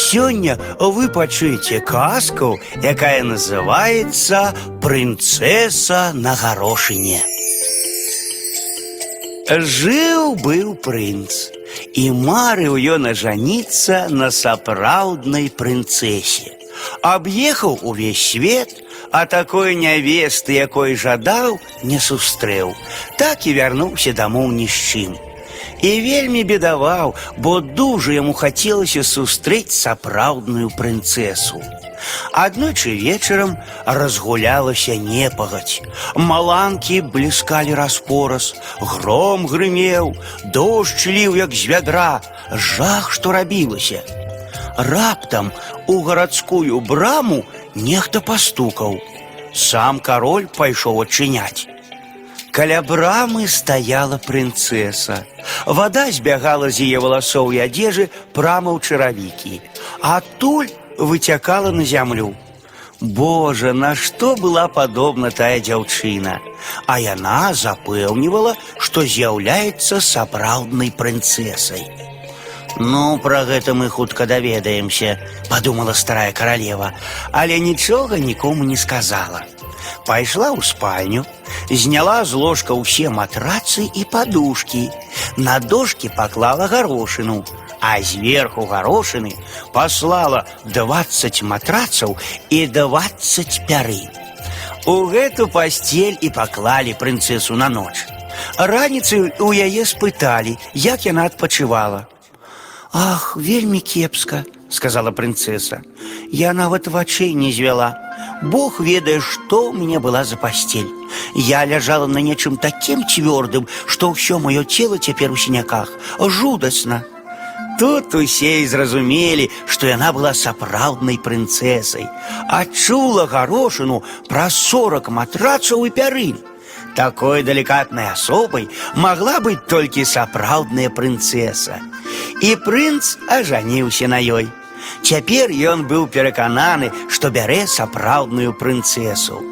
Сёння вы пачуеце казку, якая называется «Принцесса на горошине». Жыў быў прынц, і марыў ён ажаніцца на сапраўднай прынцэсе. Аб'ехаў увесь свет, а такой нявесты, якой жадаў, не сустрэў. Так і вярнуўся дамоў ні з чым. І вельмі бедаваў, бо дужа яму хацелася сустрэць сапраўдную прынцэсу. Аднойчы вечарам разгулялася непагадзь. Маланкі бліскалі распораз, гром грымеў, дождж ліў, як з вядра, жах, што рабілася. Раптам у гарадскую браму нехта пастукаў. Сам кароль пайшоў адчыняць. Каля брамы стаяла прынцэса. Вада збягала з яе валасоў і адзежы прама ў чаравікі, а адтуль выцякала на зямлю. Божа, на што была падобна тая дзяўчына, а яна запэўнівала, што з'яўляецца сапраўднай прынцэсай. Ну, пра гэта мы хутка даведаемся, падумала старая каралева, але нічога нікому не сказала. Пайшла ў спальню, зняла з ложка ўсе матрацы і падушкі. На дошкі паклала гарошыну, а зверху гарошыны паслала 20 матрацаў і 20 пяры. У гэту пасцель і паклалі прынцэсу на ноч. Раніцаю у яе спыталі, як яна адпачывала. Ах, вельмі кепска, сказала прынцэса. Я нават вачэй не звяла. Бог ведае, што ў мяне была за пасцель. Я ляжала на нечым такім цвёрдым, што ўсё маё цело цяпер у сіняках. Жудасна. Тут усе і зразумелі, што яна была сапраўднай прынцэсай, адчула гарошыну праз сорок матрацаў і пярын. Такой далікатнай асобай магла быць толькі сапраўдная прынцэса. І прынц ажаніўся на ёй. Цяпер ён быў перакананы, што бярэ сапраўдную прынцэсу.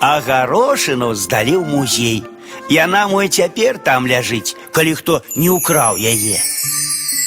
А гарошыну здалі ў музей. Яна мой цяпер там ляжыць, калі хто не ўкраў яе.